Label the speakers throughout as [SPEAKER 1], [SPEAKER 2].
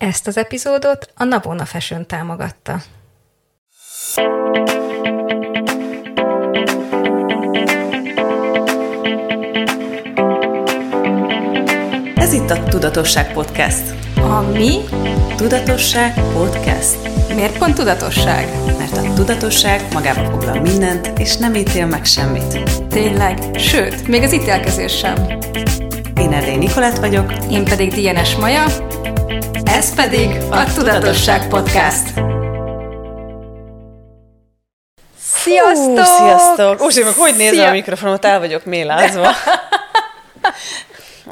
[SPEAKER 1] Ezt az epizódot a Navona Fashion támogatta.
[SPEAKER 2] Ez itt a Tudatosság Podcast.
[SPEAKER 1] A mi?
[SPEAKER 2] Tudatosság Podcast.
[SPEAKER 1] Miért pont tudatosság?
[SPEAKER 2] Mert a tudatosság magába foglal mindent, és nem ítél meg semmit.
[SPEAKER 1] Tényleg, sőt, még az ítélkezés sem.
[SPEAKER 2] Én Erdély Nikolát vagyok.
[SPEAKER 1] Én pedig Dienes Maja. Ez pedig a Tudatosság Podcast. Sziasztok!
[SPEAKER 2] Hú, sziasztok! Úgy, meg hogy nézem a mikrofonot, el vagyok mélázva.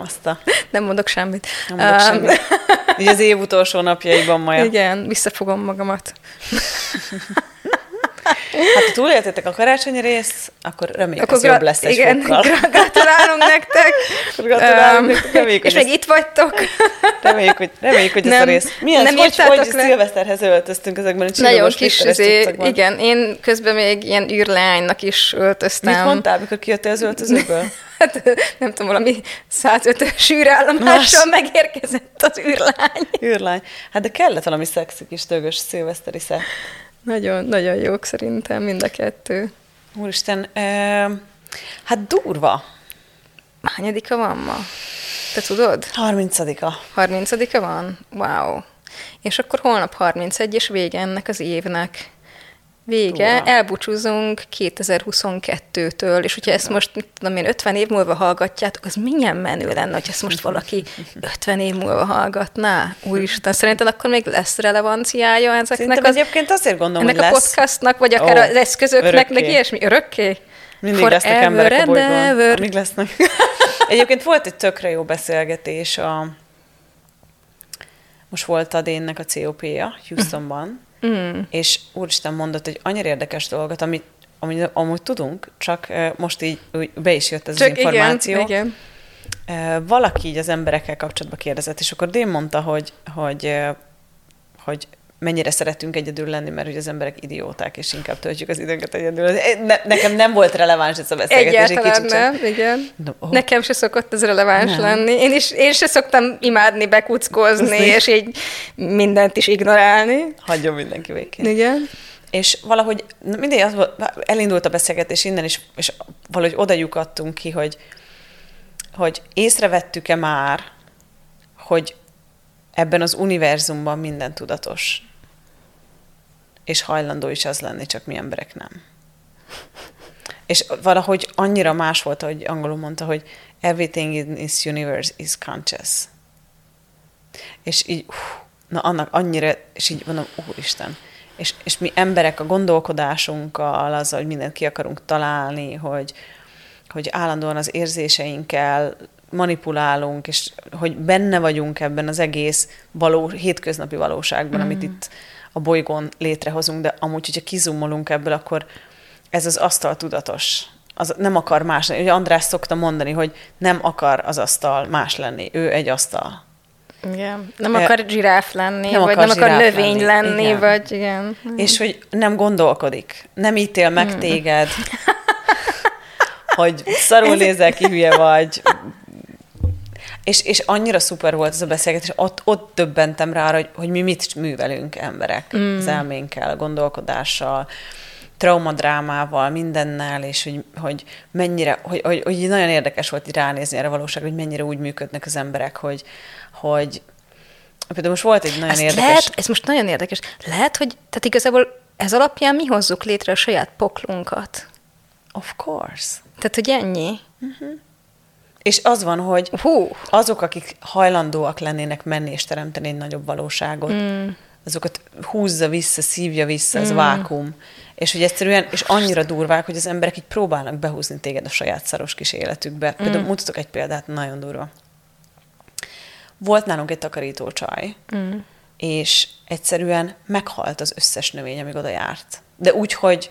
[SPEAKER 2] Azt a...
[SPEAKER 1] Nem mondok semmit.
[SPEAKER 2] Nem mondok um, semmit. Így az év utolsó napjaiban, Maja.
[SPEAKER 1] Igen, visszafogom magamat.
[SPEAKER 2] Hát, ha túléltétek a karácsonyi részt, akkor reméljük, akkor ez gra- jobb lesz egy
[SPEAKER 1] igen,
[SPEAKER 2] fokkal.
[SPEAKER 1] gratulálunk nektek.
[SPEAKER 2] Gratulálunk um, nektek. Reméljük,
[SPEAKER 1] és még ezt... itt vagytok.
[SPEAKER 2] Reméljük, hogy, reméljük, hogy nem, ez a rész. Milyen, nem hogy, hogy le. szilveszterhez öltöztünk ezekben a
[SPEAKER 1] Nagyon kis, izé, igen. Én közben még ilyen űrleánynak is öltöztem.
[SPEAKER 2] Mit mondtál, mikor kijöttél az öltözőből?
[SPEAKER 1] hát nem tudom, valami 105-ös űrállomással megérkezett az űrlány.
[SPEAKER 2] űrlány. Hát de kellett valami szexi kis tögös szilveszteri szett.
[SPEAKER 1] Nagyon, nagyon jók szerintem mind a kettő.
[SPEAKER 2] Úristen, eh, hát durva.
[SPEAKER 1] Hányadika van ma? Te tudod?
[SPEAKER 2] 30-a.
[SPEAKER 1] 30-a van? Wow. És akkor holnap 31, és vége ennek az évnek. Vége, Ura. elbúcsúzunk 2022-től, és hogyha ezt most, mit tudom én, 50 év múlva hallgatjátok, az milyen menő lenne, hogy ezt most valaki 50 év múlva hallgatná? Úristen, szerinted akkor még lesz relevanciája ezeknek
[SPEAKER 2] Szerintem az, egyébként azért gondolom,
[SPEAKER 1] ennek
[SPEAKER 2] hogy
[SPEAKER 1] a lesz. podcastnak, vagy akár oh, az eszközöknek, örökké. meg ilyesmi? Örökké?
[SPEAKER 2] Mindig For lesznek emberek a bolygón. Amíg lesznek. Egyébként volt egy tökre jó beszélgetés a most volt a Dénnek a COP-ja Houstonban, Mm. És úristen mondott egy annyira érdekes dolgot, amit, amit amúgy tudunk, csak most így be is jött ez csak az információ. Igen, igen. Valaki így az emberekkel kapcsolatban kérdezett, és akkor Dén mondta, hogy, hogy, hogy mennyire szeretünk egyedül lenni, mert hogy az emberek idióták, és inkább töltjük az időnket egyedül. Ne, nekem nem volt releváns ez a beszélgetés.
[SPEAKER 1] Egyáltalán nem, csak... igen. No, oh. Nekem se szokott ez releváns nem. lenni. Én, is, én se szoktam imádni, bekuckozni, és így mindent is ignorálni.
[SPEAKER 2] Hagyjon mindenki végén.
[SPEAKER 1] Igen.
[SPEAKER 2] És valahogy mindig az volt, elindult a beszélgetés innen, és, és valahogy oda lyukadtunk ki, hogy, hogy észrevettük-e már, hogy ebben az univerzumban minden tudatos és hajlandó is az lenni, csak mi emberek nem. És valahogy annyira más volt, hogy angolul mondta, hogy everything in this universe is conscious. És így, hú, na annak annyira, és így mondom, úristen. És, és mi emberek a gondolkodásunkkal, azzal, hogy mindent ki akarunk találni, hogy, hogy állandóan az érzéseinkkel manipulálunk, és hogy benne vagyunk ebben az egész való, hétköznapi valóságban, mm. amit itt a bolygón létrehozunk, de amúgy, hogyha kizumolunk ebből, akkor ez az asztal tudatos. Az nem akar más lenni. Ugye András szokta mondani, hogy nem akar az asztal más lenni. Ő egy asztal.
[SPEAKER 1] Igen. Nem akar zsiráf lenni, nem vagy akar nem akar növény lenni, lenni igen. vagy igen.
[SPEAKER 2] És hogy nem gondolkodik, nem ítél meg hmm. téged, hogy szarul nézel ki, hülye vagy, és, és annyira szuper volt ez a beszélgetés, ott, ott döbbentem rá, hogy, hogy mi mit művelünk emberek mm. az elménkkel, a gondolkodással, traumadrámával, mindennel, és hogy, hogy mennyire, hogy, hogy, hogy nagyon érdekes volt így ránézni erre valóság, hogy mennyire úgy működnek az emberek, hogy, hogy például most volt egy nagyon Azt érdekes...
[SPEAKER 1] Lehet, ez most nagyon érdekes. Lehet, hogy tehát igazából ez alapján mi hozzuk létre a saját poklunkat.
[SPEAKER 2] Of course.
[SPEAKER 1] Tehát, hogy ennyi.
[SPEAKER 2] Uh-huh. És az van, hogy Hú. azok, akik hajlandóak lennének menni és teremteni egy nagyobb valóságot, mm. azokat húzza vissza, szívja vissza, az mm. vákum. És hogy egyszerűen, és annyira durvák, hogy az emberek így próbálnak behúzni téged a saját szaros kis életükbe. Mm. Például mutatok egy példát, nagyon durva. Volt nálunk egy takarító csaj, mm. és egyszerűen meghalt az összes növény, amíg oda járt. De úgy, hogy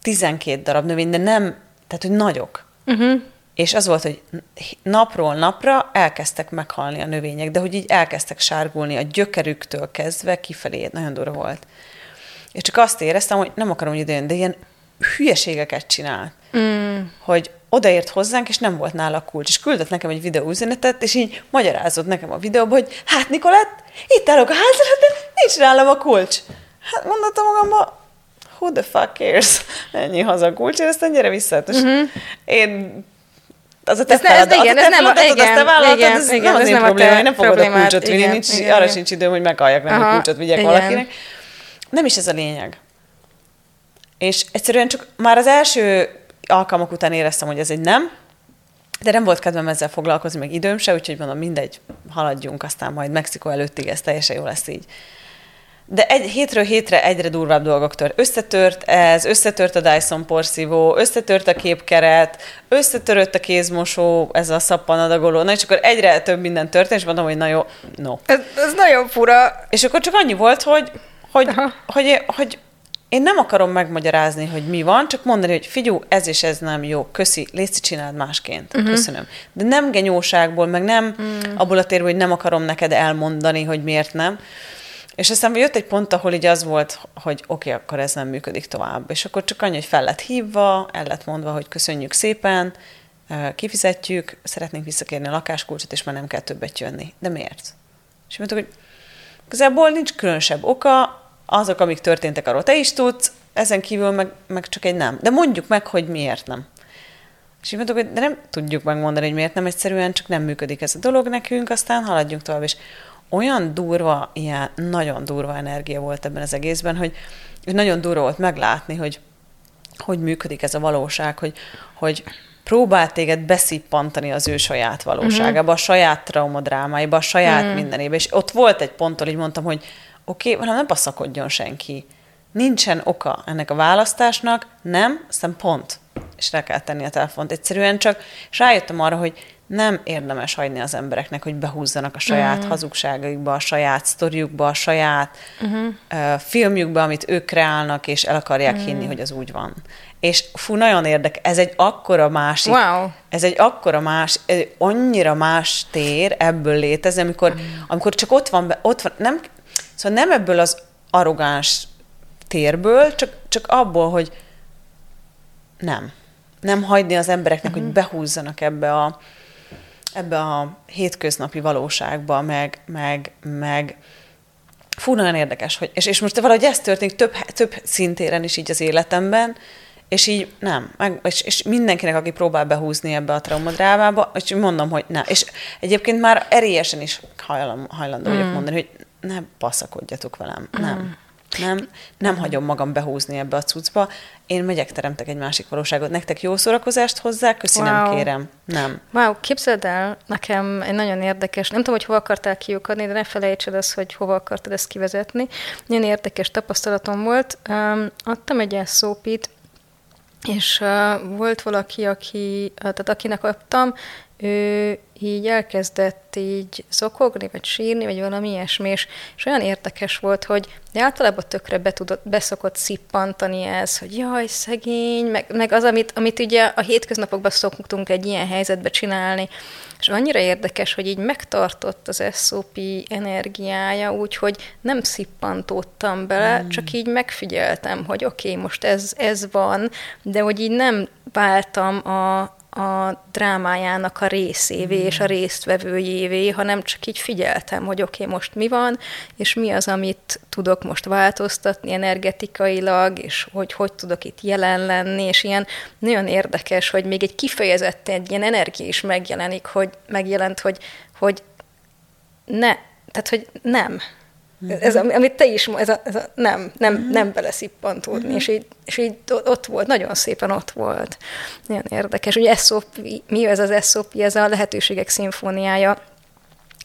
[SPEAKER 2] 12 darab növény, de nem, tehát, hogy nagyok. Mm-hmm. És az volt, hogy napról napra elkezdtek meghalni a növények, de hogy így elkezdtek sárgulni a gyökerüktől kezdve kifelé, nagyon durva volt. És csak azt éreztem, hogy nem akarom, hogy idejön, de ilyen hülyeségeket csinált. Mm. Hogy odaért hozzánk, és nem volt nála kulcs. És küldött nekem egy videóüzenetet, és így magyarázott nekem a videóban, hogy hát Nikolett, itt állok a házra, de nincs nálam a kulcs. Hát mondottam magamba, who the fuck cares? Ennyi haza a kulcs, és aztán gyere vissza. Uh-huh. Én az a te ez, feladat, ez, igen, az a te ez nem a, igen, azt te igen, ez igen, nem az ez én nem probléma, én nem fogod a kulcsot vinni, nincs, igen, arra igen. sincs időm, hogy meghalljak, nem Aha, a kulcsot vigyek igen. valakinek. Nem is ez a lényeg. És egyszerűen csak már az első alkalmak után éreztem, hogy ez egy nem, de nem volt kedvem ezzel foglalkozni, meg időm se, úgyhogy mondom, mindegy, haladjunk, aztán majd Mexikó előttig ez teljesen jó lesz így. De egy, hétről hétre egyre durvább dolgok tört. Összetört ez, összetört a Dyson porszívó, összetört a képkeret, összetörött a kézmosó, ez a szappanadagoló, na és akkor egyre több minden történt, és mondom, hogy na jó, no.
[SPEAKER 1] Ez, ez nagyon fura.
[SPEAKER 2] És akkor csak annyi volt, hogy, hogy, hogy, hogy, hogy én nem akarom megmagyarázni, hogy mi van, csak mondani, hogy figyú, ez és ez nem jó, köszi, légy csináld másként, uh-huh. köszönöm. De nem genyóságból, meg nem uh-huh. abból a térból, hogy nem akarom neked elmondani, hogy miért nem. És aztán jött egy pont, ahol így az volt, hogy oké, okay, akkor ez nem működik tovább. És akkor csak annyi, hogy fel lett hívva, el lett mondva, hogy köszönjük szépen, kifizetjük, szeretnénk visszakérni a lakáskulcsot, és már nem kell többet jönni. De miért? És mondtuk, hogy igazából nincs különösebb oka, azok, amik történtek, arról te is tudsz, ezen kívül meg, meg csak egy nem. De mondjuk meg, hogy miért nem. És így mondtuk, hogy de nem tudjuk megmondani, hogy miért nem, egyszerűen csak nem működik ez a dolog nekünk, aztán haladjunk tovább. És olyan durva, ilyen nagyon durva energia volt ebben az egészben, hogy, nagyon durva volt meglátni, hogy hogy működik ez a valóság, hogy, hogy próbál téged beszippantani az ő saját valóságába, a saját traumadrámáiba, a saját mm. mindenébe. És ott volt egy ponttól, így mondtam, hogy oké, okay, hanem ne passzakodjon senki. Nincsen oka ennek a választásnak, nem, aztán pont. És rá kell tenni a telefont. Egyszerűen csak, és rájöttem arra, hogy nem érdemes hagyni az embereknek, hogy behúzzanak a saját uh-huh. hazugságaikba, a saját sztoriukba, a saját uh-huh. uh, filmjükbe, amit ők kreálnak, és el akarják uh-huh. hinni, hogy az úgy van. És fú, nagyon érdek, ez egy akkora másik, wow. ez egy akkora más, ez egy annyira más tér ebből létezni, amikor, uh-huh. amikor csak ott van, ott van, nem, Szóval nem ebből az arrogáns térből, csak, csak abból, hogy nem. Nem hagyni az embereknek, uh-huh. hogy mhm. behúzzanak ebbe a, ebbe a hétköznapi valóságba, meg, meg, meg fú, nagyon érdekes, hogy, és, és most valahogy ez történik több, több szintéren is így az életemben, és így nem. Meg, és, és mindenkinek, aki próbál behúzni ebbe a traumadrámába, és mondom, hogy nem. És egyébként már erélyesen is hajlandó, hajlandó mm. vagyok mondani, hogy ne passzakodjatok velem. Mm. Nem. Nem, nem hagyom magam behúzni ebbe a cuccba. Én megyek, teremtek egy másik valóságot. Nektek jó szórakozást hozzá? Köszi, wow. nem kérem. Nem.
[SPEAKER 1] Wow, képzeld el, nekem egy nagyon érdekes, nem tudom, hogy hova akartál kiukadni, de ne felejtsed azt, hogy hova akartad ezt kivezetni. Nagyon érdekes tapasztalatom volt. Um, adtam egy szópit, és uh, volt valaki, aki, tehát akinek adtam, ő így elkezdett így zokogni, vagy sírni, vagy valami ilyesmi, és, és olyan érdekes volt, hogy általában tökre be tudott, beszokott szippantani ez, hogy jaj, szegény, meg, meg az, amit, amit ugye a hétköznapokban szoktunk egy ilyen helyzetbe csinálni, és annyira érdekes, hogy így megtartott az SOP energiája, úgyhogy nem szippantódtam bele, mm. csak így megfigyeltem, hogy oké, okay, most ez, ez van, de hogy így nem váltam a, a drámájának a részévé és a résztvevőjévé, hanem csak így figyeltem, hogy oké, okay, most mi van, és mi az, amit tudok most változtatni energetikailag, és hogy hogy tudok itt jelen lenni, és ilyen nagyon érdekes, hogy még egy kifejezetten egy ilyen energia is megjelenik, hogy megjelent, hogy, hogy ne, tehát, hogy nem. Ez, amit te is, ez a, ez a nem, nem, uh-huh. nem beleszippantódni, uh-huh. és, így, és így ott volt, nagyon szépen ott volt. Nagyon érdekes. Ugye SOP, mi ez az SOP? Ez a lehetőségek szimfóniája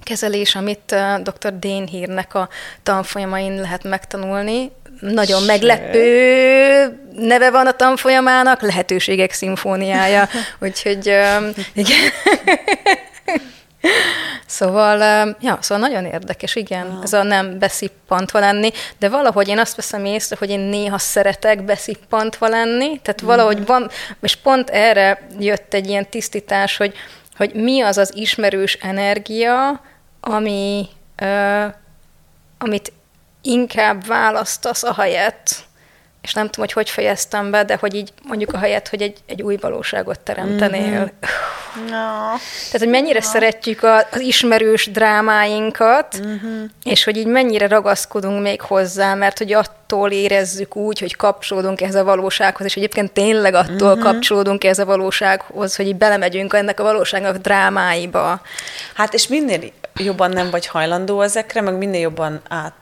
[SPEAKER 1] kezelés, amit dr. Dane Hírnek a tanfolyamain lehet megtanulni. Nagyon Se. meglepő neve van a tanfolyamának, lehetőségek szimfóniája. Úgyhogy igen. Szóval, ja, szóval nagyon érdekes, igen, Aha. ez a nem beszippantva lenni, de valahogy én azt veszem észre, hogy én néha szeretek beszippantva lenni, tehát mm. valahogy van, és pont erre jött egy ilyen tisztítás, hogy, hogy mi az az ismerős energia, ami, uh, amit inkább választasz a helyet, és nem tudom, hogy hogy fejeztem be, de hogy így mondjuk a helyet, hogy egy, egy új valóságot teremtenél. Mm-hmm. No. Tehát, hogy mennyire no. szeretjük a, az ismerős drámáinkat, mm-hmm. és hogy így mennyire ragaszkodunk még hozzá, mert hogy attól érezzük úgy, hogy kapcsolódunk ehhez a valósághoz, és egyébként tényleg attól mm-hmm. kapcsolódunk ehhez a valósághoz, hogy így belemegyünk ennek a valóságnak drámáiba.
[SPEAKER 2] Hát és minél jobban nem vagy hajlandó ezekre, meg minél jobban át,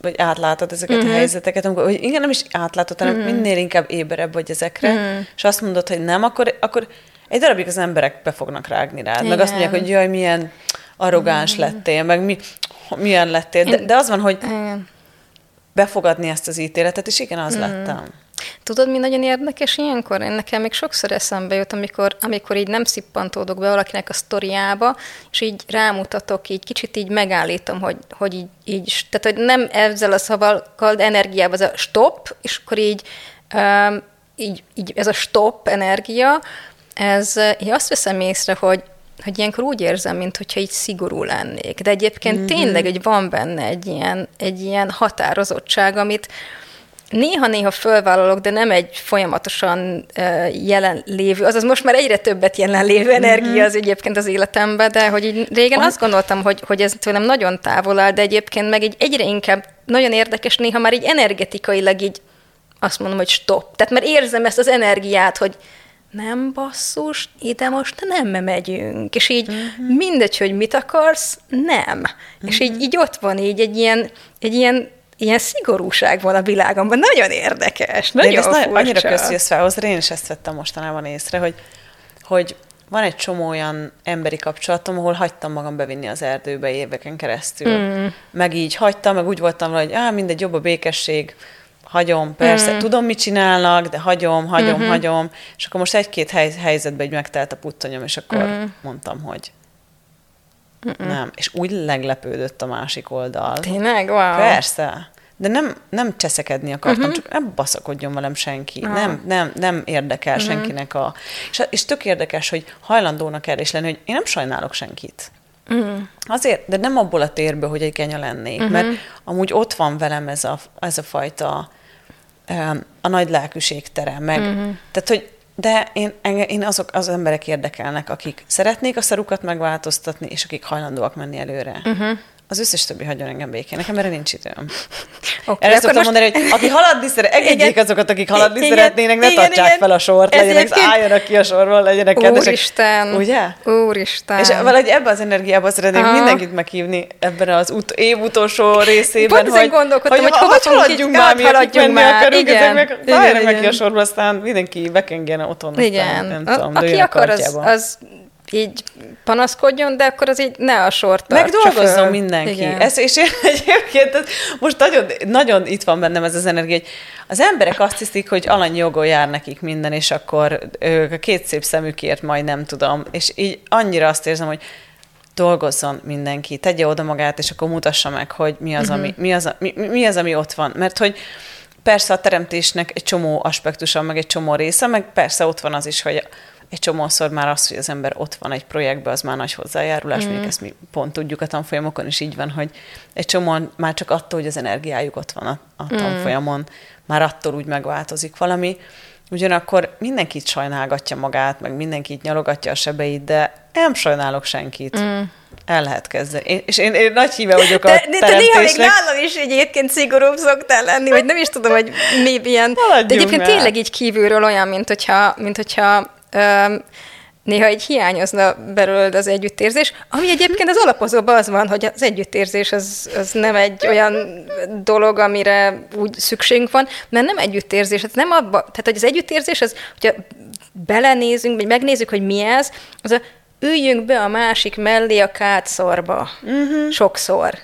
[SPEAKER 2] vagy átlátod ezeket uh-huh. a mhm. helyzeteket, amikor, hogy igen, nem is átlátod, hanem uh-huh. minél inkább éberebb vagy ezekre, uh-huh. és azt mondod, hogy nem, akkor, akkor egy darabig az emberek be fognak rágni rád, igen. meg azt mondják, hogy jaj, milyen arrogáns uh-huh. lettél, meg mi, milyen lettél, de, de az van, hogy igen. befogadni ezt az ítéletet, és igen, az uh-huh. lettem.
[SPEAKER 1] Tudod, mi nagyon érdekes ilyenkor? Én nekem még sokszor eszembe jut, amikor, amikor így nem szippantódok be valakinek a sztoriába, és így rámutatok, így kicsit így megállítom, hogy, hogy így, így, tehát hogy nem ezzel a szavakkal, de energiával, ez a stop, és akkor így, um, így, így ez a stop energia, ez, én azt veszem észre, hogy, hogy ilyenkor úgy érzem, mintha így szigorú lennék. De egyébként mm-hmm. tényleg, hogy van benne egy ilyen, egy ilyen határozottság, amit, néha-néha fölvállalok, de nem egy folyamatosan uh, jelenlévő, azaz most már egyre többet jelenlévő mhm. energia az egyébként az életemben, de hogy így régen azt gondoltam, hogy, hogy ez tőlem nagyon távol áll, de egyébként meg így egyre inkább nagyon érdekes, néha már így energetikailag így azt mondom, hogy stop. Tehát már érzem ezt az energiát, hogy nem basszus, ide most nem megyünk. És így uh-huh. mindegy, hogy mit akarsz, nem. Uh-huh. És így, mhm. így ott van így egy ilyen, egy ilyen ilyen szigorúság van a világomban. Nagyon érdekes, nagyon én ezt
[SPEAKER 2] nagyon, annyira köszi ezt felhozod, én is ezt vettem mostanában észre, hogy, hogy van egy csomó olyan emberi kapcsolatom, ahol hagytam magam bevinni az erdőbe éveken keresztül. Mm. Meg így hagytam, meg úgy voltam, hogy á, mindegy, jobb a békesség, hagyom, persze, mm. tudom, mit csinálnak, de hagyom, hagyom, mm-hmm. hagyom. És akkor most egy-két hely, helyzetben egy megtelt a puttonyom, és akkor mm. mondtam, hogy Mm-mm. Nem. És úgy leglepődött a másik oldal.
[SPEAKER 1] Tényleg? Wow.
[SPEAKER 2] Persze. De nem, nem cseszekedni akartam, uh-huh. csak nem baszakodjon velem senki. Uh-huh. Nem, nem, nem érdekel uh-huh. senkinek a... És, és tök érdekes, hogy hajlandónak erre is lenni, hogy én nem sajnálok senkit. Uh-huh. Azért, de nem abból a térből, hogy egy genya lennék, uh-huh. mert amúgy ott van velem ez a, ez a fajta a nagy lelkűség tere, meg, uh-huh. tehát, hogy de én, én azok az emberek érdekelnek, akik szeretnék a szarukat megváltoztatni, és akik hajlandóak menni előre. Uh-huh. Az összes többi hagyjon engem békén. Nekem erre nincs időm. Okay, Erre szoktam most... mondani, hogy aki haladni szeret, engedjék azokat, akik haladni igen, szeretnének, ne igen, tartsák igen. fel a sort, legyenek, egyébként... álljanak ki a sorból, legyenek kedvesek.
[SPEAKER 1] Úristen!
[SPEAKER 2] Ugye?
[SPEAKER 1] Úristen!
[SPEAKER 2] És valahogy ebben az energiában szeretném Aha. mindenkit meghívni ebben az ut- év utolsó részében, Pont hogy,
[SPEAKER 1] gondolkodtam,
[SPEAKER 2] hogy,
[SPEAKER 1] hogy hova haladjunk
[SPEAKER 2] már, mi haladjunk már. Akarunk, igen, meg, igen, meg ki a sorba, aztán mindenki bekengjen otthon. Igen. Nem tudom,
[SPEAKER 1] Aki akar, az, az így panaszkodjon, de akkor az így ne a sort
[SPEAKER 2] Megdolgozzon mindenki. Igen. Ez, és én egyébként ez, most nagyon, nagyon itt van bennem ez az energia, hogy az emberek azt hiszik, hogy alanyjogon jár nekik minden, és akkor ők a két szép szemükért majd nem tudom. És így annyira azt érzem, hogy dolgozzon mindenki, tegye oda magát, és akkor mutassa meg, hogy mi az, uh-huh. ami, mi, az, mi, mi az, ami ott van. Mert hogy persze a teremtésnek egy csomó aspektusa, meg egy csomó része, meg persze ott van az is, hogy egy csomószor már az, hogy az ember ott van egy projektben, az már nagy hozzájárulás, mm. még ezt mi pont tudjuk a tanfolyamokon is így van, hogy egy csomó már csak attól, hogy az energiájuk ott van a, a mm. tanfolyamon, már attól úgy megváltozik valami. Ugyanakkor mindenkit sajnálgatja magát, meg mindenkit nyalogatja a sebeit, de nem sajnálok senkit. Mm. El lehet kezdeni. Én, és én, én nagy híve vagyok a de, de, de néha még
[SPEAKER 1] nálam is egyébként szigorúbb szoktál lenni, vagy nem is tudom, hogy mi ilyen. Haladjunk de egyébként el. tényleg így kívülről olyan, mint hogyha, mint hogyha néha egy hiányozna belőled az együttérzés, ami egyébként az alapozóban az van, hogy az együttérzés az, az nem egy olyan dolog, amire úgy szükségünk van, mert nem együttérzés, ez nem abba, tehát hogy az együttérzés az, hogyha belenézünk, vagy megnézzük, hogy mi ez, az a üljünk be a másik mellé a kátszorba. Uh-huh. Sokszor.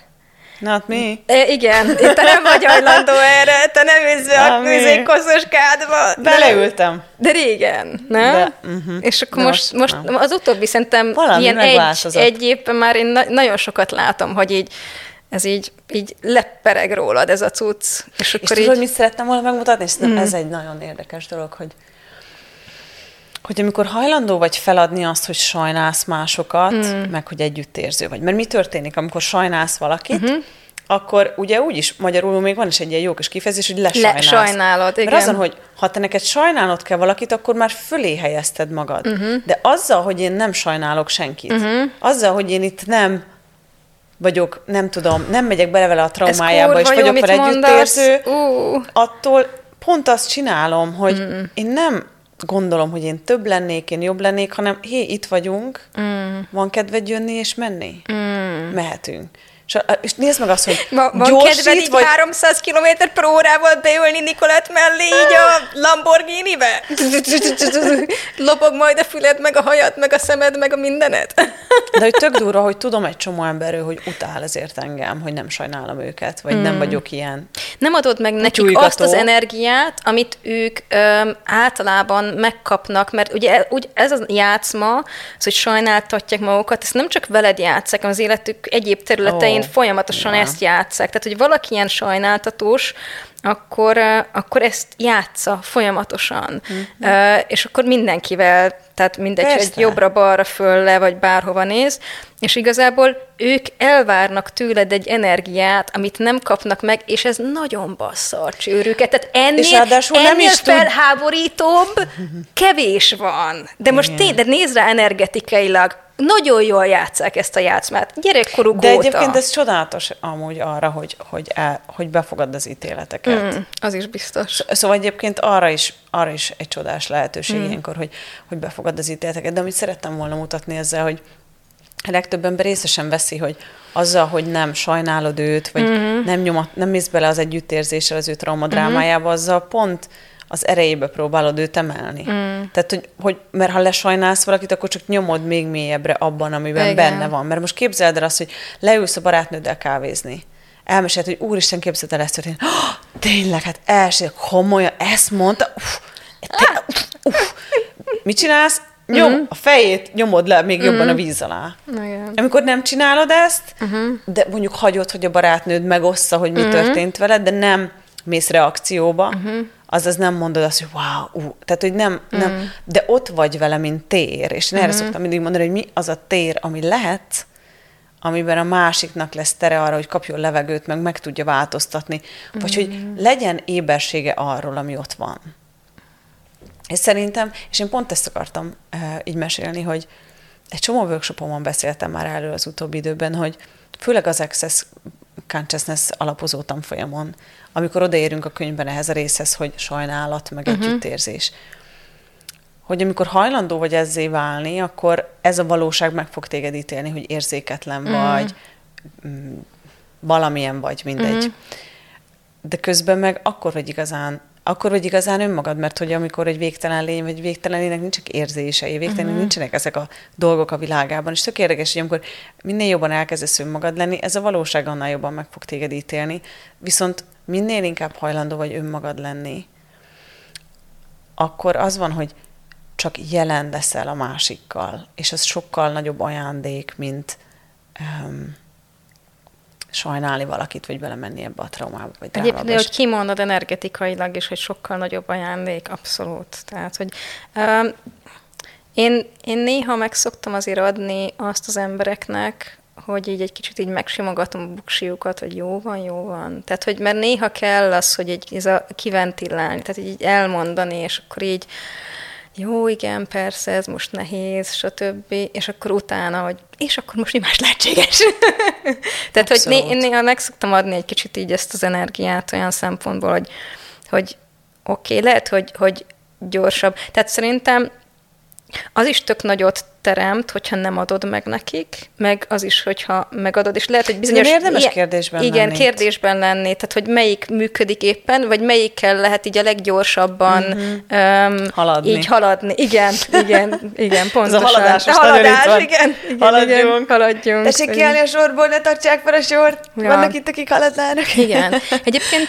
[SPEAKER 2] Not me.
[SPEAKER 1] E, igen, te nem vagy hajlandó erre, te nem be a közékoszos kádba.
[SPEAKER 2] Beleültem.
[SPEAKER 1] De régen, nem? De, uh-huh. És akkor most, most, most az utóbbi szerintem Valami ilyen egy, egy évben már én na- nagyon sokat látom, hogy így ez így, így lepereg rólad ez a cucc.
[SPEAKER 2] És, akkor és így... tudod, mit szerettem volna megmutatni? És mm. ez egy nagyon érdekes dolog, hogy hogy amikor hajlandó vagy feladni azt, hogy sajnálsz másokat, mm. meg hogy együttérző vagy. Mert mi történik, amikor sajnálsz valakit, uh-huh. akkor ugye úgyis magyarul még van is egy ilyen jó kis kifejezés, hogy lesajnálsz.
[SPEAKER 1] Lesajnálod, igen.
[SPEAKER 2] Mert azon, hogy ha te neked sajnálod kell valakit, akkor már fölé helyezted magad. Uh-huh. De azzal, hogy én nem sajnálok senkit, uh-huh. azzal, hogy én itt nem vagyok, nem tudom, nem megyek bele vele a traumájába, és vagyok vele együttérző, uh. attól pont azt csinálom, hogy mm. én nem gondolom, hogy én több lennék, én jobb lennék, hanem hé, itt vagyunk, mm. van kedved jönni és menni? Mm. Mehetünk. És, nézd meg azt, hogy
[SPEAKER 1] Ma, Van gyorsít, kedved így vagy... 300 km per órával beülni Nikolett mellé így a Lamborghini-be? Lopog majd a füled, meg a hajad, meg a szemed, meg a mindenet.
[SPEAKER 2] De hogy tök durva, hogy tudom egy csomó emberről, hogy utál ezért engem, hogy nem sajnálom őket, vagy mm. nem vagyok ilyen.
[SPEAKER 1] Nem adod meg nekik Tyújgató. azt az energiát, amit ők öm, általában megkapnak, mert ugye úgy ez a játszma, az, hogy sajnáltatják magukat, ezt nem csak veled játszák, hanem az életük egyéb területein oh, folyamatosan ja. ezt játszák. Tehát, hogy valaki ilyen sajnáltatós, akkor, akkor ezt játsza folyamatosan. Mm-hmm. Uh, és akkor mindenkivel, tehát mindegy, Persze. hogy jobbra-balra, fölle, vagy bárhova néz, és igazából ők elvárnak tőled egy energiát, amit nem kapnak meg, és ez nagyon bassza a csőrüket. Tehát ennél, és ennél nem is felháborítóbb tud... kevés van. De most tényleg, nézd rá energetikailag, nagyon jól játszák ezt a játszmát. Gyerekkorú
[SPEAKER 2] De góta. egyébként ez csodálatos amúgy arra, hogy, hogy, el, hogy befogadd az ítéleteket. Mm,
[SPEAKER 1] az is biztos.
[SPEAKER 2] Szóval egyébként arra is, arra is egy csodás lehetőség mm. ilyenkor, hogy, hogy befogadd az ítéleteket. De amit szerettem volna mutatni ezzel, hogy a legtöbb ember részesen veszi, hogy azzal, hogy nem sajnálod őt, vagy mm-hmm. nem, nyomat, nem mész bele az együttérzéssel az ő traumadrámájába, mm-hmm. azzal pont az erejébe próbálod őt emelni. Mm. Tehát, hogy, hogy, mert ha lesajnálsz valakit, akkor csak nyomod még mélyebbre abban, amiben Igen. benne van. Mert most képzeld el azt, hogy leülsz a barátnőddel kávézni. Elmesélt, hogy úristen, képzeld el ezt történt. Oh, tényleg, hát első, komolyan, ezt mondta. Uff, te, uff, uff. Mit csinálsz? Nyom, uh-huh. a fejét nyomod le még uh-huh. jobban a víz alá. Igen. Amikor nem csinálod ezt, uh-huh. de mondjuk hagyod, hogy a barátnőd megossza, hogy mi uh-huh. történt veled, de nem mész reakcióba, uh-huh azaz nem mondod azt, hogy wow, uh, tehát hogy nem, mm. nem, de ott vagy vele, mint tér, és én erre szoktam mindig mondani, hogy mi az a tér, ami lehet, amiben a másiknak lesz tere arra, hogy kapjon levegőt, meg meg tudja változtatni, vagy mm. hogy mm-hmm. legyen ébersége arról, ami ott van. És szerintem, és én pont ezt akartam uh, így mesélni, hogy egy csomó workshopomon beszéltem már erről az utóbbi időben, hogy főleg az Access Consciousness alapozó tanfolyamon, amikor odaérünk a könyvben ehhez a részhez, hogy sajnálat, meg uh-huh. együttérzés, hogy amikor hajlandó vagy ezzé válni, akkor ez a valóság meg fog téged ítélni, hogy érzéketlen uh-huh. vagy, mm, valamilyen vagy, mindegy. Uh-huh. De közben meg akkor vagy igazán akkor vagy igazán önmagad, mert hogy amikor egy végtelen lény, vagy végtelen lénynek nincsenek érzései, végtelen uh-huh. nincsenek ezek a dolgok a világában, és tök érdekes, hogy amikor minél jobban elkezdesz önmagad lenni, ez a valóság annál jobban meg fog téged ítélni, viszont minél inkább hajlandó vagy önmagad lenni, akkor az van, hogy csak jelen leszel a másikkal, és az sokkal nagyobb ajándék, mint um, sajnálni valakit, vagy belemenni ebbe a traumába, vagy
[SPEAKER 1] Egyébként, hogy kimondod energetikailag is, hogy sokkal nagyobb ajándék, abszolút. Tehát, hogy um, én, én néha meg szoktam azért adni azt az embereknek, hogy így egy kicsit így megsimogatom a buksiukat, hogy jó van, jó van. Tehát, hogy mert néha kell az, hogy egy, ez a kiventilálni, tehát így elmondani, és akkor így jó, igen, persze, ez most nehéz, stb. És akkor utána, hogy és akkor most mi más lehetséges? Tehát, Abszolút. hogy néha meg szoktam adni egy kicsit így ezt az energiát olyan szempontból, hogy, hogy oké, okay, lehet, hogy, hogy gyorsabb. Tehát szerintem az is tök nagyot teremt, hogyha nem adod meg nekik, meg az is, hogyha megadod, és lehet, hogy bizonyos...
[SPEAKER 2] Nem érdemes ilyen, kérdésben
[SPEAKER 1] Igen, lenni. kérdésben lenni, tehát hogy melyik működik éppen, vagy melyikkel lehet így a leggyorsabban mm-hmm. um, haladni. Így haladni. Igen, igen, igen, pontosan.
[SPEAKER 2] Ez a haladás,
[SPEAKER 1] a haladás igen, igen, haladjunk. Igen, haladjunk.
[SPEAKER 2] Tessék kiállni a sorból, ne tartsák fel a sort, ja. vannak itt, akik haladnának.
[SPEAKER 1] Igen. Egyébként,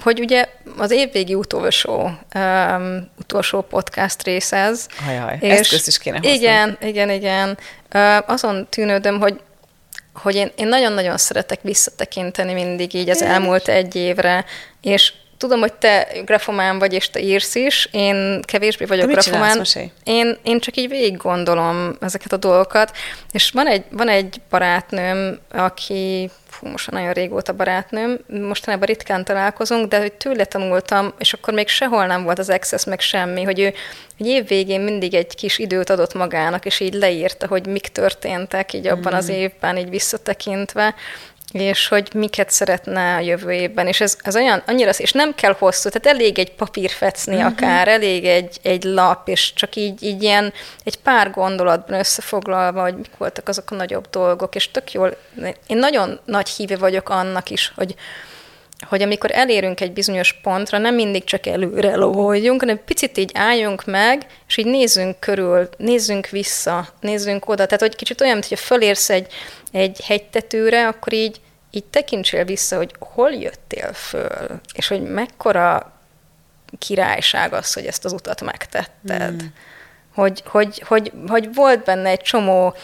[SPEAKER 1] hogy ugye az évvégi utolsó, um, utolsó podcast rész ez.
[SPEAKER 2] Ajaj, és ezt is kéne hozni.
[SPEAKER 1] Igen, igen, igen. Uh, azon tűnődöm, hogy hogy én, én nagyon-nagyon szeretek visszatekinteni mindig így az elmúlt egy évre, és tudom, hogy te grafomán vagy, és te írsz is, én kevésbé vagyok
[SPEAKER 2] Te
[SPEAKER 1] grafomán. Én, én csak így végig gondolom ezeket a dolgokat, és van egy, van egy barátnőm, aki, fú, most nagyon régóta barátnőm, mostanában ritkán találkozunk, de hogy tőle tanultam, és akkor még sehol nem volt az access, meg semmi, hogy ő hogy évvégén mindig egy kis időt adott magának, és így leírta, hogy mik történtek így abban az évben, így visszatekintve, és hogy miket szeretne a jövő évben, és ez, ez olyan, annyira, és nem kell hosszú, tehát elég egy papír fecni uh-huh. akár, elég egy, egy lap, és csak így, így ilyen egy pár gondolatban összefoglalva, hogy mik voltak azok a nagyobb dolgok, és tök jól, én nagyon nagy híve vagyok annak is, hogy, hogy amikor elérünk egy bizonyos pontra, nem mindig csak előre loholjunk, hanem picit így álljunk meg, és így nézzünk körül, nézzünk vissza, nézzünk oda. Tehát, hogy kicsit olyan, mint hogy fölérsz egy, egy hegytetőre, akkor így, így tekintsél vissza, hogy hol jöttél föl, és hogy mekkora királyság az, hogy ezt az utat megtetted. Mm. Hogy, hogy, hogy, hogy volt benne egy csomó,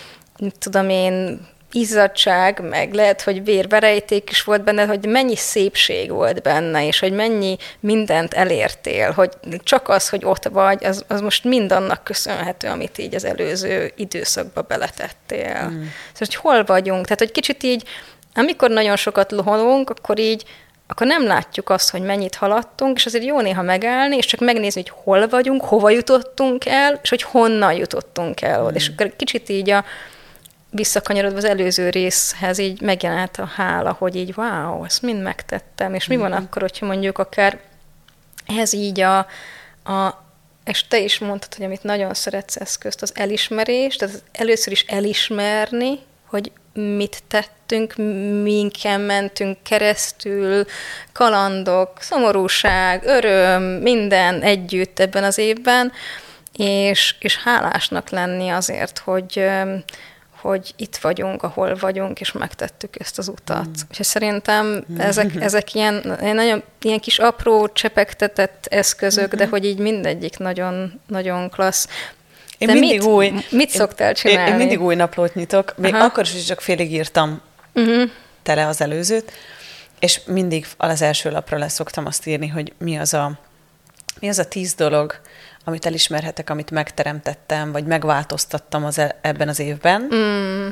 [SPEAKER 1] tudom én, izzadság, meg lehet, hogy vérverejték is volt benne, hogy mennyi szépség volt benne, és hogy mennyi mindent elértél, hogy csak az, hogy ott vagy, az, az most mind annak köszönhető, amit így az előző időszakba beletettél. Mm. Szóval, hogy hol vagyunk? Tehát, hogy kicsit így, amikor nagyon sokat loholunk, akkor így akkor nem látjuk azt, hogy mennyit haladtunk, és azért jó néha megállni, és csak megnézni, hogy hol vagyunk, hova jutottunk el, és hogy honnan jutottunk el. Mm. És akkor kicsit így a, visszakanyarodva az előző részhez így megjelent a hála, hogy így wow, ezt mind megtettem, és mi van mm-hmm. akkor, hogyha mondjuk akár ez így a, a és te is mondtad, hogy amit nagyon szeretsz eszközt, az elismerés, tehát először is elismerni, hogy mit tettünk, minken mentünk keresztül, kalandok, szomorúság, öröm, minden együtt ebben az évben, és, és hálásnak lenni azért, hogy, hogy itt vagyunk, ahol vagyunk, és megtettük ezt az utat. Mm. És szerintem ezek, ezek ilyen, nagyon ilyen kis apró, csepegtetett eszközök, mm-hmm. de hogy így mindegyik nagyon, nagyon klassz.
[SPEAKER 2] Én mindig
[SPEAKER 1] mit,
[SPEAKER 2] új.
[SPEAKER 1] Mit szoktál csinálni?
[SPEAKER 2] Én, én mindig új naplót nyitok. Még Aha. akkor is, csak félig írtam uh-huh. tele az előzőt, és mindig az első lapra lesz szoktam azt írni, hogy mi az a, mi az a tíz dolog, amit elismerhetek, amit megteremtettem, vagy megváltoztattam az e- ebben az évben. Mm.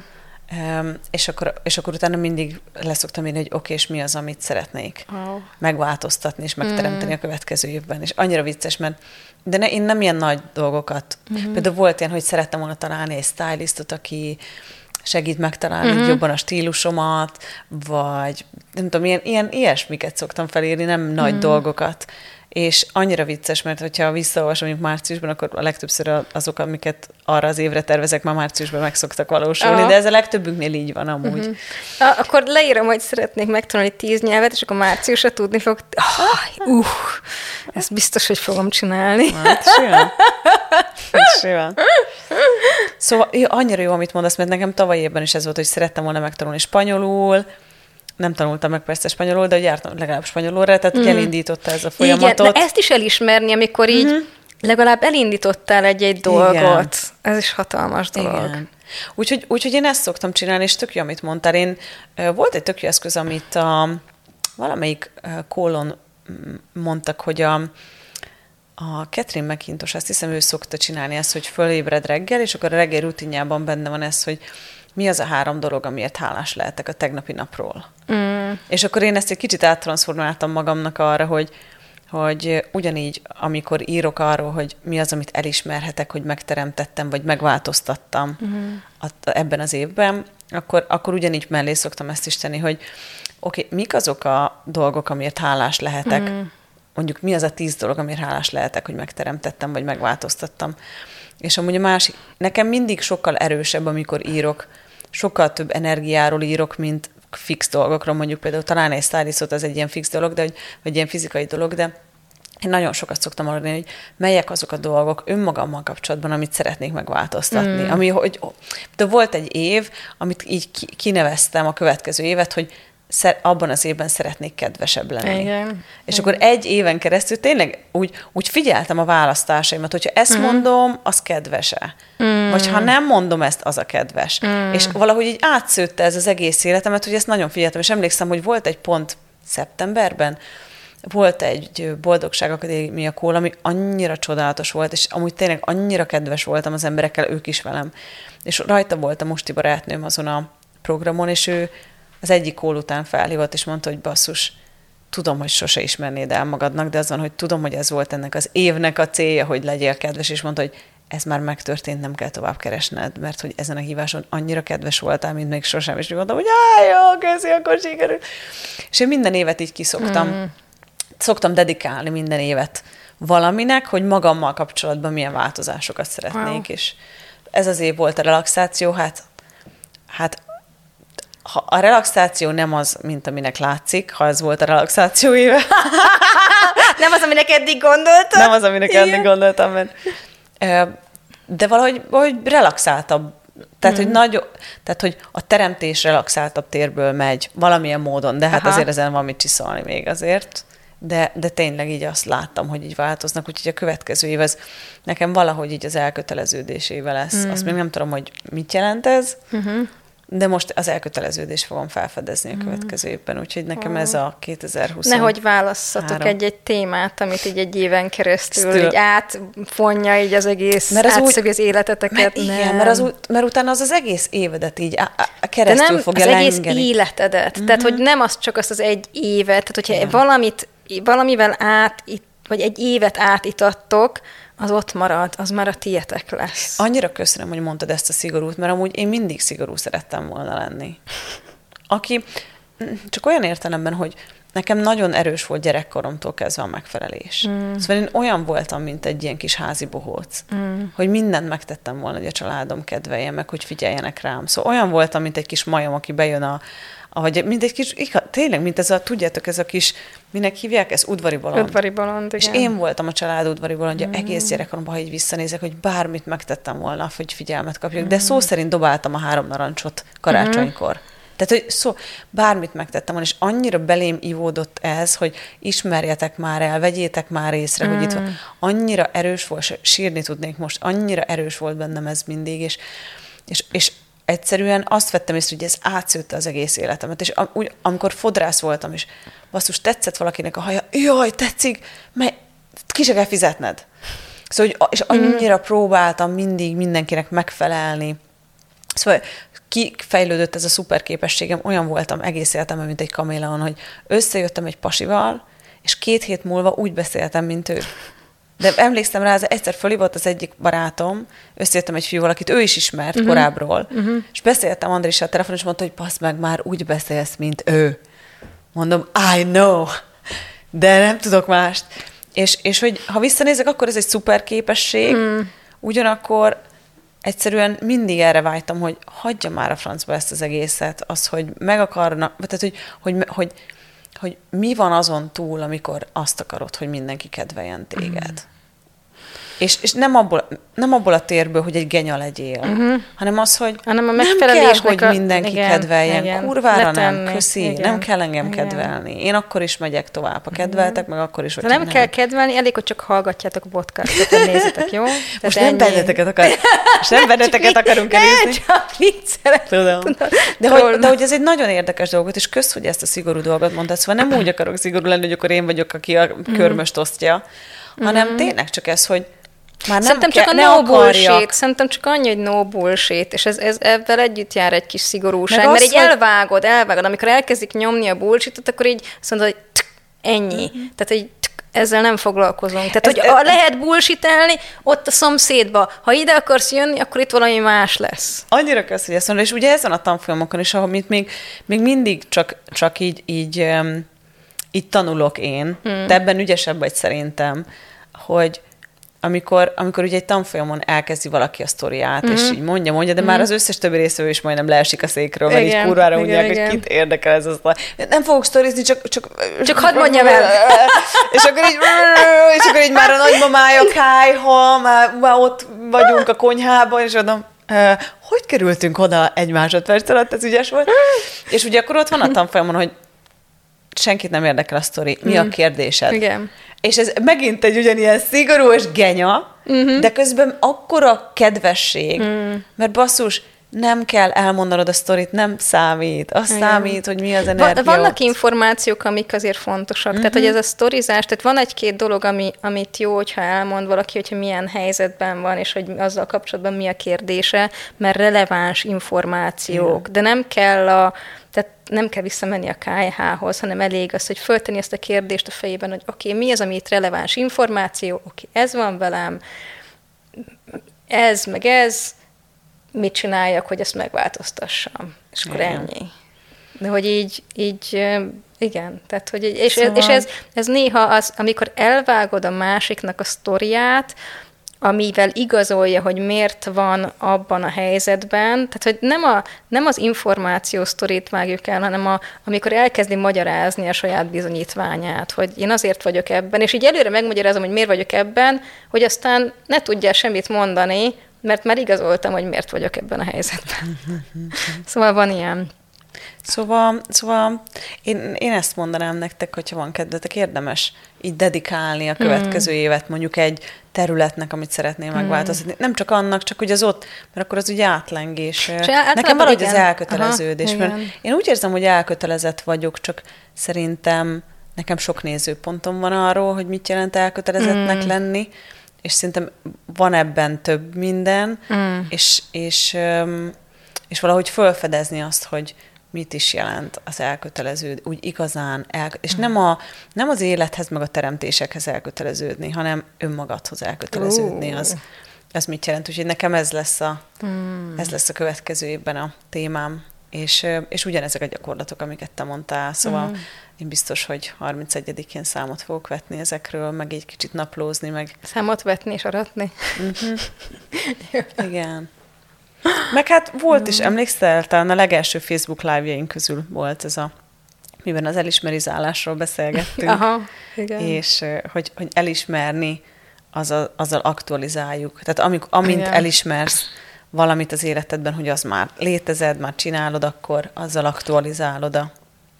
[SPEAKER 2] Um, és, akkor, és akkor utána mindig leszoktam írni, hogy oké, okay, és mi az, amit szeretnék oh. megváltoztatni és megteremteni mm. a következő évben. És annyira vicces, mert de ne, én nem ilyen nagy dolgokat. Mm-hmm. Például volt ilyen, hogy szerettem volna találni egy stylistot, aki segít megtalálni mm-hmm. jobban a stílusomat, vagy nem tudom, ilyen, ilyen ilyesmiket szoktam felírni, nem nagy mm. dolgokat és annyira vicces, mert hogyha visszaolvasom mondjuk márciusban, akkor a legtöbbször azok, amiket arra az évre tervezek, már márciusban meg szoktak valósulni, Aha. de ez a legtöbbünknél így van amúgy. Uh-huh.
[SPEAKER 1] A, akkor leírom, hogy szeretnék megtanulni tíz nyelvet, és akkor márciusra tudni fog, oh, uh, ezt biztos, hogy fogom csinálni. Hát, simán.
[SPEAKER 2] Simán. Szóval annyira jó, amit mondasz, mert nekem tavaly évben is ez volt, hogy szerettem volna megtanulni spanyolul, nem tanultam meg persze spanyolul, de jártam legalább spanyolulra, tehát mm. elindította ez a folyamatot.
[SPEAKER 1] Igen, de ezt is elismerni, amikor így mm-hmm. legalább elindítottál egy-egy dolgot. Igen. Ez is hatalmas dolog. Igen.
[SPEAKER 2] Úgyhogy, úgyhogy én ezt szoktam csinálni, és tök jó, amit mondtál. Én, volt egy tök jó eszköz, amit a, valamelyik kólon mondtak, hogy a, a Catherine McIntosh, azt hiszem, ő szokta csinálni ezt, hogy fölébred reggel, és akkor a reggel rutinjában benne van ez, hogy mi az a három dolog, amiért hálás lehetek a tegnapi napról. Mm. És akkor én ezt egy kicsit áttranszformáltam magamnak arra, hogy, hogy ugyanígy, amikor írok arról, hogy mi az, amit elismerhetek, hogy megteremtettem, vagy megváltoztattam mm. a, ebben az évben, akkor, akkor ugyanígy mellé szoktam ezt is tenni, hogy oké, okay, mik azok a dolgok, amiért hálás lehetek, mm. mondjuk mi az a tíz dolog, amiért hálás lehetek, hogy megteremtettem, vagy megváltoztattam. És amúgy a másik, nekem mindig sokkal erősebb, amikor írok, sokkal több energiáról írok, mint fix dolgokról, mondjuk például talán egy stylistot az egy ilyen fix dolog, de hogy, vagy ilyen fizikai dolog, de én nagyon sokat szoktam arra hogy melyek azok a dolgok önmagammal kapcsolatban, amit szeretnék megváltoztatni. Mm. Ami, hogy, de volt egy év, amit így kineveztem a következő évet, hogy abban az évben szeretnék kedvesebb lenni. Igen. És Igen. akkor egy éven keresztül tényleg úgy, úgy figyeltem a választásaimat, hogyha ezt mm. mondom, az kedvese. Mm. Vagy ha nem mondom ezt, az a kedves. Mm. És valahogy így átszőtte ez az egész életemet, hogy ezt nagyon figyeltem. És emlékszem, hogy volt egy pont szeptemberben, volt egy Boldogság Akadémia kól, ami annyira csodálatos volt, és amúgy tényleg annyira kedves voltam az emberekkel, ők is velem. És rajta volt a mosti barátnőm azon a programon, és ő az egyik kól után felhívott, és mondta, hogy basszus, tudom, hogy sose ismernéd el magadnak, de azon, hogy tudom, hogy ez volt ennek az évnek a célja, hogy legyél kedves, és mondta, hogy ez már megtörtént, nem kell tovább keresned, mert hogy ezen a híváson annyira kedves voltál, mint még sosem, és mondtam, hogy áj, jó, köszi, akkor sikerül. És én minden évet így kiszoktam. Mm. Szoktam dedikálni minden évet valaminek, hogy magammal kapcsolatban milyen változásokat szeretnék, wow. és ez az év volt a relaxáció, hát, hát ha a relaxáció nem az, mint aminek látszik, ha ez volt a relaxáció éve.
[SPEAKER 1] nem az, aminek eddig gondoltam.
[SPEAKER 2] Nem az, aminek Igen. eddig gondoltam, mert de valahogy, valahogy relaxáltabb. Tehát, mm. hogy nagy, tehát, hogy a teremtés relaxáltabb térből megy valamilyen módon, de hát Aha. azért ezen van mit csiszolni még azért. De, de tényleg így azt láttam, hogy így változnak, úgyhogy a következő év ez nekem valahogy így az elköteleződésével lesz. Mm. Azt még nem tudom, hogy mit jelent ez, uh-huh de most az elköteleződést fogom felfedezni a mhm. következő évben, úgyhogy nekem ez a 2020.
[SPEAKER 1] Nehogy válasszatok egy-egy témát, amit így egy éven keresztül Stől... így átfonja így az egész, mert az átszövi az életeteket.
[SPEAKER 2] Mert, nem. igen, mert, az, mert utána az az egész évedet így a, a keresztül De nem fogja
[SPEAKER 1] az
[SPEAKER 2] lengeni.
[SPEAKER 1] egész életedet. Mm-hmm. Tehát, hogy nem az csak azt az egy évet, tehát hogyha igen. valamit, valamivel át, vagy egy évet átitattok, az ott marad, az már a tietek lesz.
[SPEAKER 2] Annyira köszönöm, hogy mondtad ezt a szigorút, mert amúgy én mindig szigorú szerettem volna lenni. Aki csak olyan értelemben, hogy nekem nagyon erős volt gyerekkoromtól kezdve a megfelelés. Mm. Szóval én olyan voltam, mint egy ilyen kis házi bohóc, mm. hogy mindent megtettem volna, hogy a családom kedveljen meg, hogy figyeljenek rám. Szóval olyan voltam, mint egy kis majom, aki bejön a, ahogy, mint egy kis, tényleg, mint ez a, tudjátok, ez a kis, minek hívják, ez udvari bolond.
[SPEAKER 1] Udvari bolond,
[SPEAKER 2] igen. És én voltam a család udvari bolondja mm. egész gyerekkoromban, ha így visszanézek, hogy bármit megtettem volna, hogy figyelmet kapjak, mm. de szó szerint dobáltam a három narancsot karácsonykor. Mm. Tehát, hogy szó, bármit megtettem volna, és annyira belém ivódott ez, hogy ismerjetek már el, vegyétek már észre, mm. hogy itt van. Mm. Annyira erős volt, sírni tudnék most, annyira erős volt bennem ez mindig, és, és, és egyszerűen azt vettem észre, hogy ez átszőtte az egész életemet. És am, úgy, amikor fodrász voltam, és basszus, tetszett valakinek a haja, jaj, tetszik, mert ki se kell fizetned. Szóval, hogy, és mhm. annyira mm. próbáltam mindig mindenkinek megfelelni. Szóval kifejlődött ez a szuper képességem, olyan voltam egész életemben, mint egy kaméleon, hogy összejöttem egy pasival, és két hét múlva úgy beszéltem, mint ő. De emlékszem rá, egyszer fölhívott az egyik barátom, összejöttem egy fiúval, akit ő is ismert uh-huh. korábbról, uh-huh. és beszéltem Andrissal a telefonon, és mondta, hogy passz meg, már úgy beszélsz, mint ő. Mondom, I know, de nem tudok mást. És, és hogy ha visszanézek, akkor ez egy szuper képesség, mm. ugyanakkor egyszerűen mindig erre vágytam, hogy hagyja már a francba ezt az egészet, az, hogy meg akarna, tehát hogy, hogy, hogy, hogy mi van azon túl, amikor azt akarod, hogy mindenki kedveljen téged. Mm. És, és nem, abból, nem abból a térből, hogy egy genya legyél, uh-huh. hanem az, hogy hanem a nem kell, hogy mindenki igen, kedveljen. Igen, Kurvára letenni, nem, köszi, igen, nem kell engem igen. kedvelni. Én akkor is megyek tovább. Ha kedveltek, meg akkor is, hogy
[SPEAKER 1] nem, nem kell kedvelni, elég, hogy csak hallgatjátok a podcastot, nézitek, jó? Tehát
[SPEAKER 2] most nem benneteket, akar, most nem benneteket akarunk
[SPEAKER 1] elérni. csak viccelek.
[SPEAKER 2] Tudom. De hogy, de hogy ez egy nagyon érdekes dolog, és kösz, hogy ezt a szigorú dolgot mondtad. Szóval nem úgy akarok szigorú lenni, hogy akkor én vagyok, aki a mhm. körmöst osztja, hanem tényleg csak ez, hogy
[SPEAKER 1] már nem Szerintem csak a no bullshit, szerintem csak annyi, hogy no bullshit, és ez, ez ebben együtt jár egy kis szigorúság, Meg mert az, így hogy... elvágod, elvágod, amikor elkezdik nyomni a bullshitot, akkor így azt mondod, hogy tk, ennyi. Mm-hmm. Tehát egy ezzel nem foglalkozunk. Tehát, ez, hogy ez, lehet bullshitelni ott a szomszédba. Ha ide akarsz jönni, akkor itt valami más lesz.
[SPEAKER 2] Annyira kösz, hogy ezt mondod, és ugye ezen a tanfolyamokon is, ahol még, még mindig csak, csak így, így, így tanulok én, hmm. te ebben ügyesebb vagy szerintem, hogy amikor, amikor ugye egy tanfolyamon elkezdi valaki a sztoriát, mm-hmm. és mhm. így mondja, mondja, de mm-hmm. már az összes többi részről is majdnem leesik a székről, mert igen, így kurvára mondják, igen. hogy kit érdekel ez az. Nem fogok sztorizni, csak... Csak,
[SPEAKER 1] csak hadd mondjam el.
[SPEAKER 2] és akkor így, és akkor így már a nagymamája kájha, már, már ott vagyunk a konyhában, és adom, hogy kerültünk oda egy másodperc alatt, ez ügyes volt. és ugye akkor ott van a tanfolyamon, hogy senkit nem érdekel a sztori. Mi a mm. kérdésed?
[SPEAKER 1] Igen.
[SPEAKER 2] És ez megint egy ugyanilyen szigorú és genya, uh-huh. de közben akkora kedvesség, uh-huh. mert basszus, nem kell elmondanod a sztorit, nem számít. Az Igen. számít, hogy mi az energia.
[SPEAKER 1] Vannak információk, amik azért fontosak. Uh-huh. Tehát, hogy mhm. ez a sztorizás, tehát van egy-két dolog, ami, amit jó, hogyha elmond valaki, hogyha milyen helyzetben van, és hogy azzal kapcsolatban mi a kérdése, mert releváns információk. Igen. De nem kell a tehát nem kell visszamenni a KH-hoz, hanem elég az, hogy föltenni ezt a kérdést a fejében, hogy oké, okay, mi az, ami itt releváns információ, oké, okay, ez van velem, ez, meg ez, mit csináljak, hogy ezt megváltoztassam. És akkor igen. ennyi. De hogy így, így igen, tehát hogy és, szóval... és ez, ez néha az, amikor elvágod a másiknak a sztoriát, amivel igazolja, hogy miért van abban a helyzetben. Tehát, hogy nem, a, nem az információ sztorit vágjuk el, hanem a, amikor elkezdi magyarázni a saját bizonyítványát, hogy én azért vagyok ebben, és így előre megmagyarázom, hogy miért vagyok ebben, hogy aztán ne tudja semmit mondani, mert már igazoltam, hogy miért vagyok ebben a helyzetben. szóval van ilyen.
[SPEAKER 2] Szóval, szóval én, én ezt mondanám nektek, hogyha van kedvetek, érdemes így dedikálni a következő mm. évet mondjuk egy területnek, amit szeretném mm. megváltoztatni. Nem csak annak, csak hogy az ott, mert akkor az ugye átlengés. Nekem valahogy igen. az elköteleződés. Aha, mert én úgy érzem, hogy elkötelezett vagyok, csak szerintem nekem sok nézőpontom van arról, hogy mit jelent elkötelezettnek mm. lenni, és szerintem van ebben több minden, mm. és, és, és valahogy felfedezni azt, hogy mit is jelent az elkötelező, úgy igazán, el, és nem, a, nem az élethez, meg a teremtésekhez elköteleződni, hanem önmagadhoz elköteleződni, az, az mit jelent. Úgyhogy nekem ez lesz a, mm. ez lesz a következő évben a témám, és, és ugyanezek a gyakorlatok, amiket te mondtál, szóval mm. én biztos, hogy 31-én számot fogok vetni ezekről, meg egy kicsit naplózni, meg...
[SPEAKER 1] Számot vetni és aratni. Mm-hmm.
[SPEAKER 2] Igen. Meg hát volt is, emlékszel, talán a legelső Facebook live közül volt ez a miben az elismerizálásról beszélgettünk.
[SPEAKER 1] Aha, igen.
[SPEAKER 2] És hogy, hogy elismerni, azzal, azzal aktualizáljuk. Tehát amik, amint igen. elismersz valamit az életedben, hogy az már létezed, már csinálod, akkor azzal aktualizálod a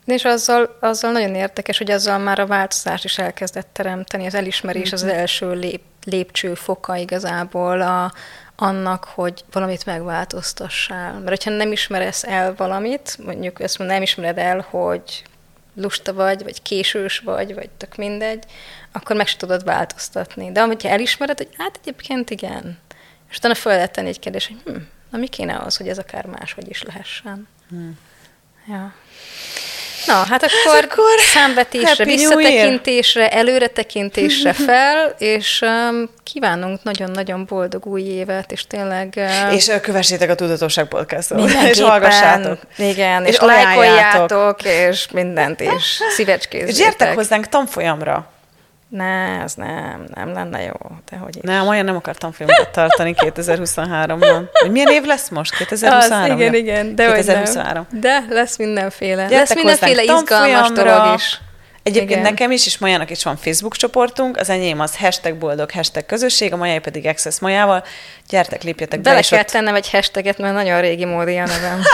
[SPEAKER 1] és azzal, azzal nagyon érdekes, hogy azzal már a változás is elkezdett teremteni. Az elismerés mm-hmm. az első lép, lépcső foka igazából a, annak, hogy valamit megváltoztassál. Mert hogyha nem ismeresz el valamit, mondjuk ezt nem ismered el, hogy lusta vagy, vagy késős vagy, vagy tök mindegy, akkor meg se tudod változtatni. De amit elismered, hogy hát egyébként igen, és utána fel lehet tenni egy kérdés, hogy hm, na mi kéne az, hogy ez akár máshogy is lehessen. Hmm. Ja. Na, hát akkor, hát akkor számvetésre, visszatekintésre, előretekintésre fel, és um, kívánunk nagyon-nagyon boldog új évet, és tényleg...
[SPEAKER 2] Uh, és uh, kövessétek a Tudatosság podcastot, és hallgassátok.
[SPEAKER 1] Igen, és, és lájkoljátok, és mindent, és szívecskézzétek. És
[SPEAKER 2] gyertek hozzánk tanfolyamra.
[SPEAKER 1] Ne, ez nem, nem lenne jó. De hogy is.
[SPEAKER 2] Nem, olyan nem akartam filmet tartani 2023-ban. Hogy milyen év lesz most? 2023?
[SPEAKER 1] Az, igen, igen. De 2023. De lesz mindenféle. Gyertek lesz mindenféle izgalmas dolog is.
[SPEAKER 2] Egyébként Igen. nekem is, és Majának is van Facebook csoportunk, az enyém az hashtag boldog, hashtag közösség, a Majai pedig Access Majával. Gyertek, lépjetek
[SPEAKER 1] be. Bele kell ott... tennem egy hashtaget, mert nagyon régi módi a nevem.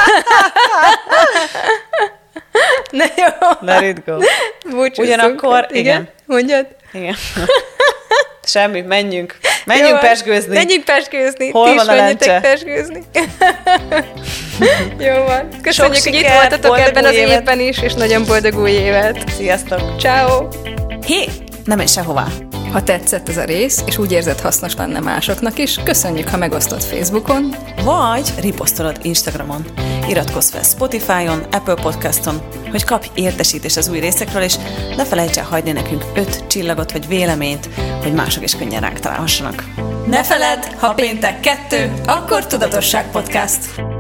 [SPEAKER 1] Na jó.
[SPEAKER 2] Let it go. Búcsúszunk. Ugyanakkor, igen. igen.
[SPEAKER 1] Mondjad.
[SPEAKER 2] Igen. Semmi, menjünk. Menjünk Jó, pesgőzni.
[SPEAKER 1] Menjünk pesgőzni. Hol Ti van is a menjetek pesgőzni. Jó van. Köszönjük, Sok hogy siker, itt voltatok ebben az évet. évben is, és nagyon boldog új évet.
[SPEAKER 2] Sziasztok.
[SPEAKER 1] Ciao.
[SPEAKER 2] Hé, nem menj sehová.
[SPEAKER 1] Ha tetszett ez a rész, és úgy érzed hasznos lenne másoknak is, köszönjük, ha megosztod Facebookon,
[SPEAKER 2] vagy riposztolod Instagramon. Iratkozz fel Spotify-on, Apple Podcaston, hogy kapj értesítést az új részekről, és ne felejts el hagyni nekünk öt csillagot vagy véleményt, hogy mások is könnyen ránk találhassanak.
[SPEAKER 1] Ne feledd, ha péntek kettő, akkor Tudatosság Podcast.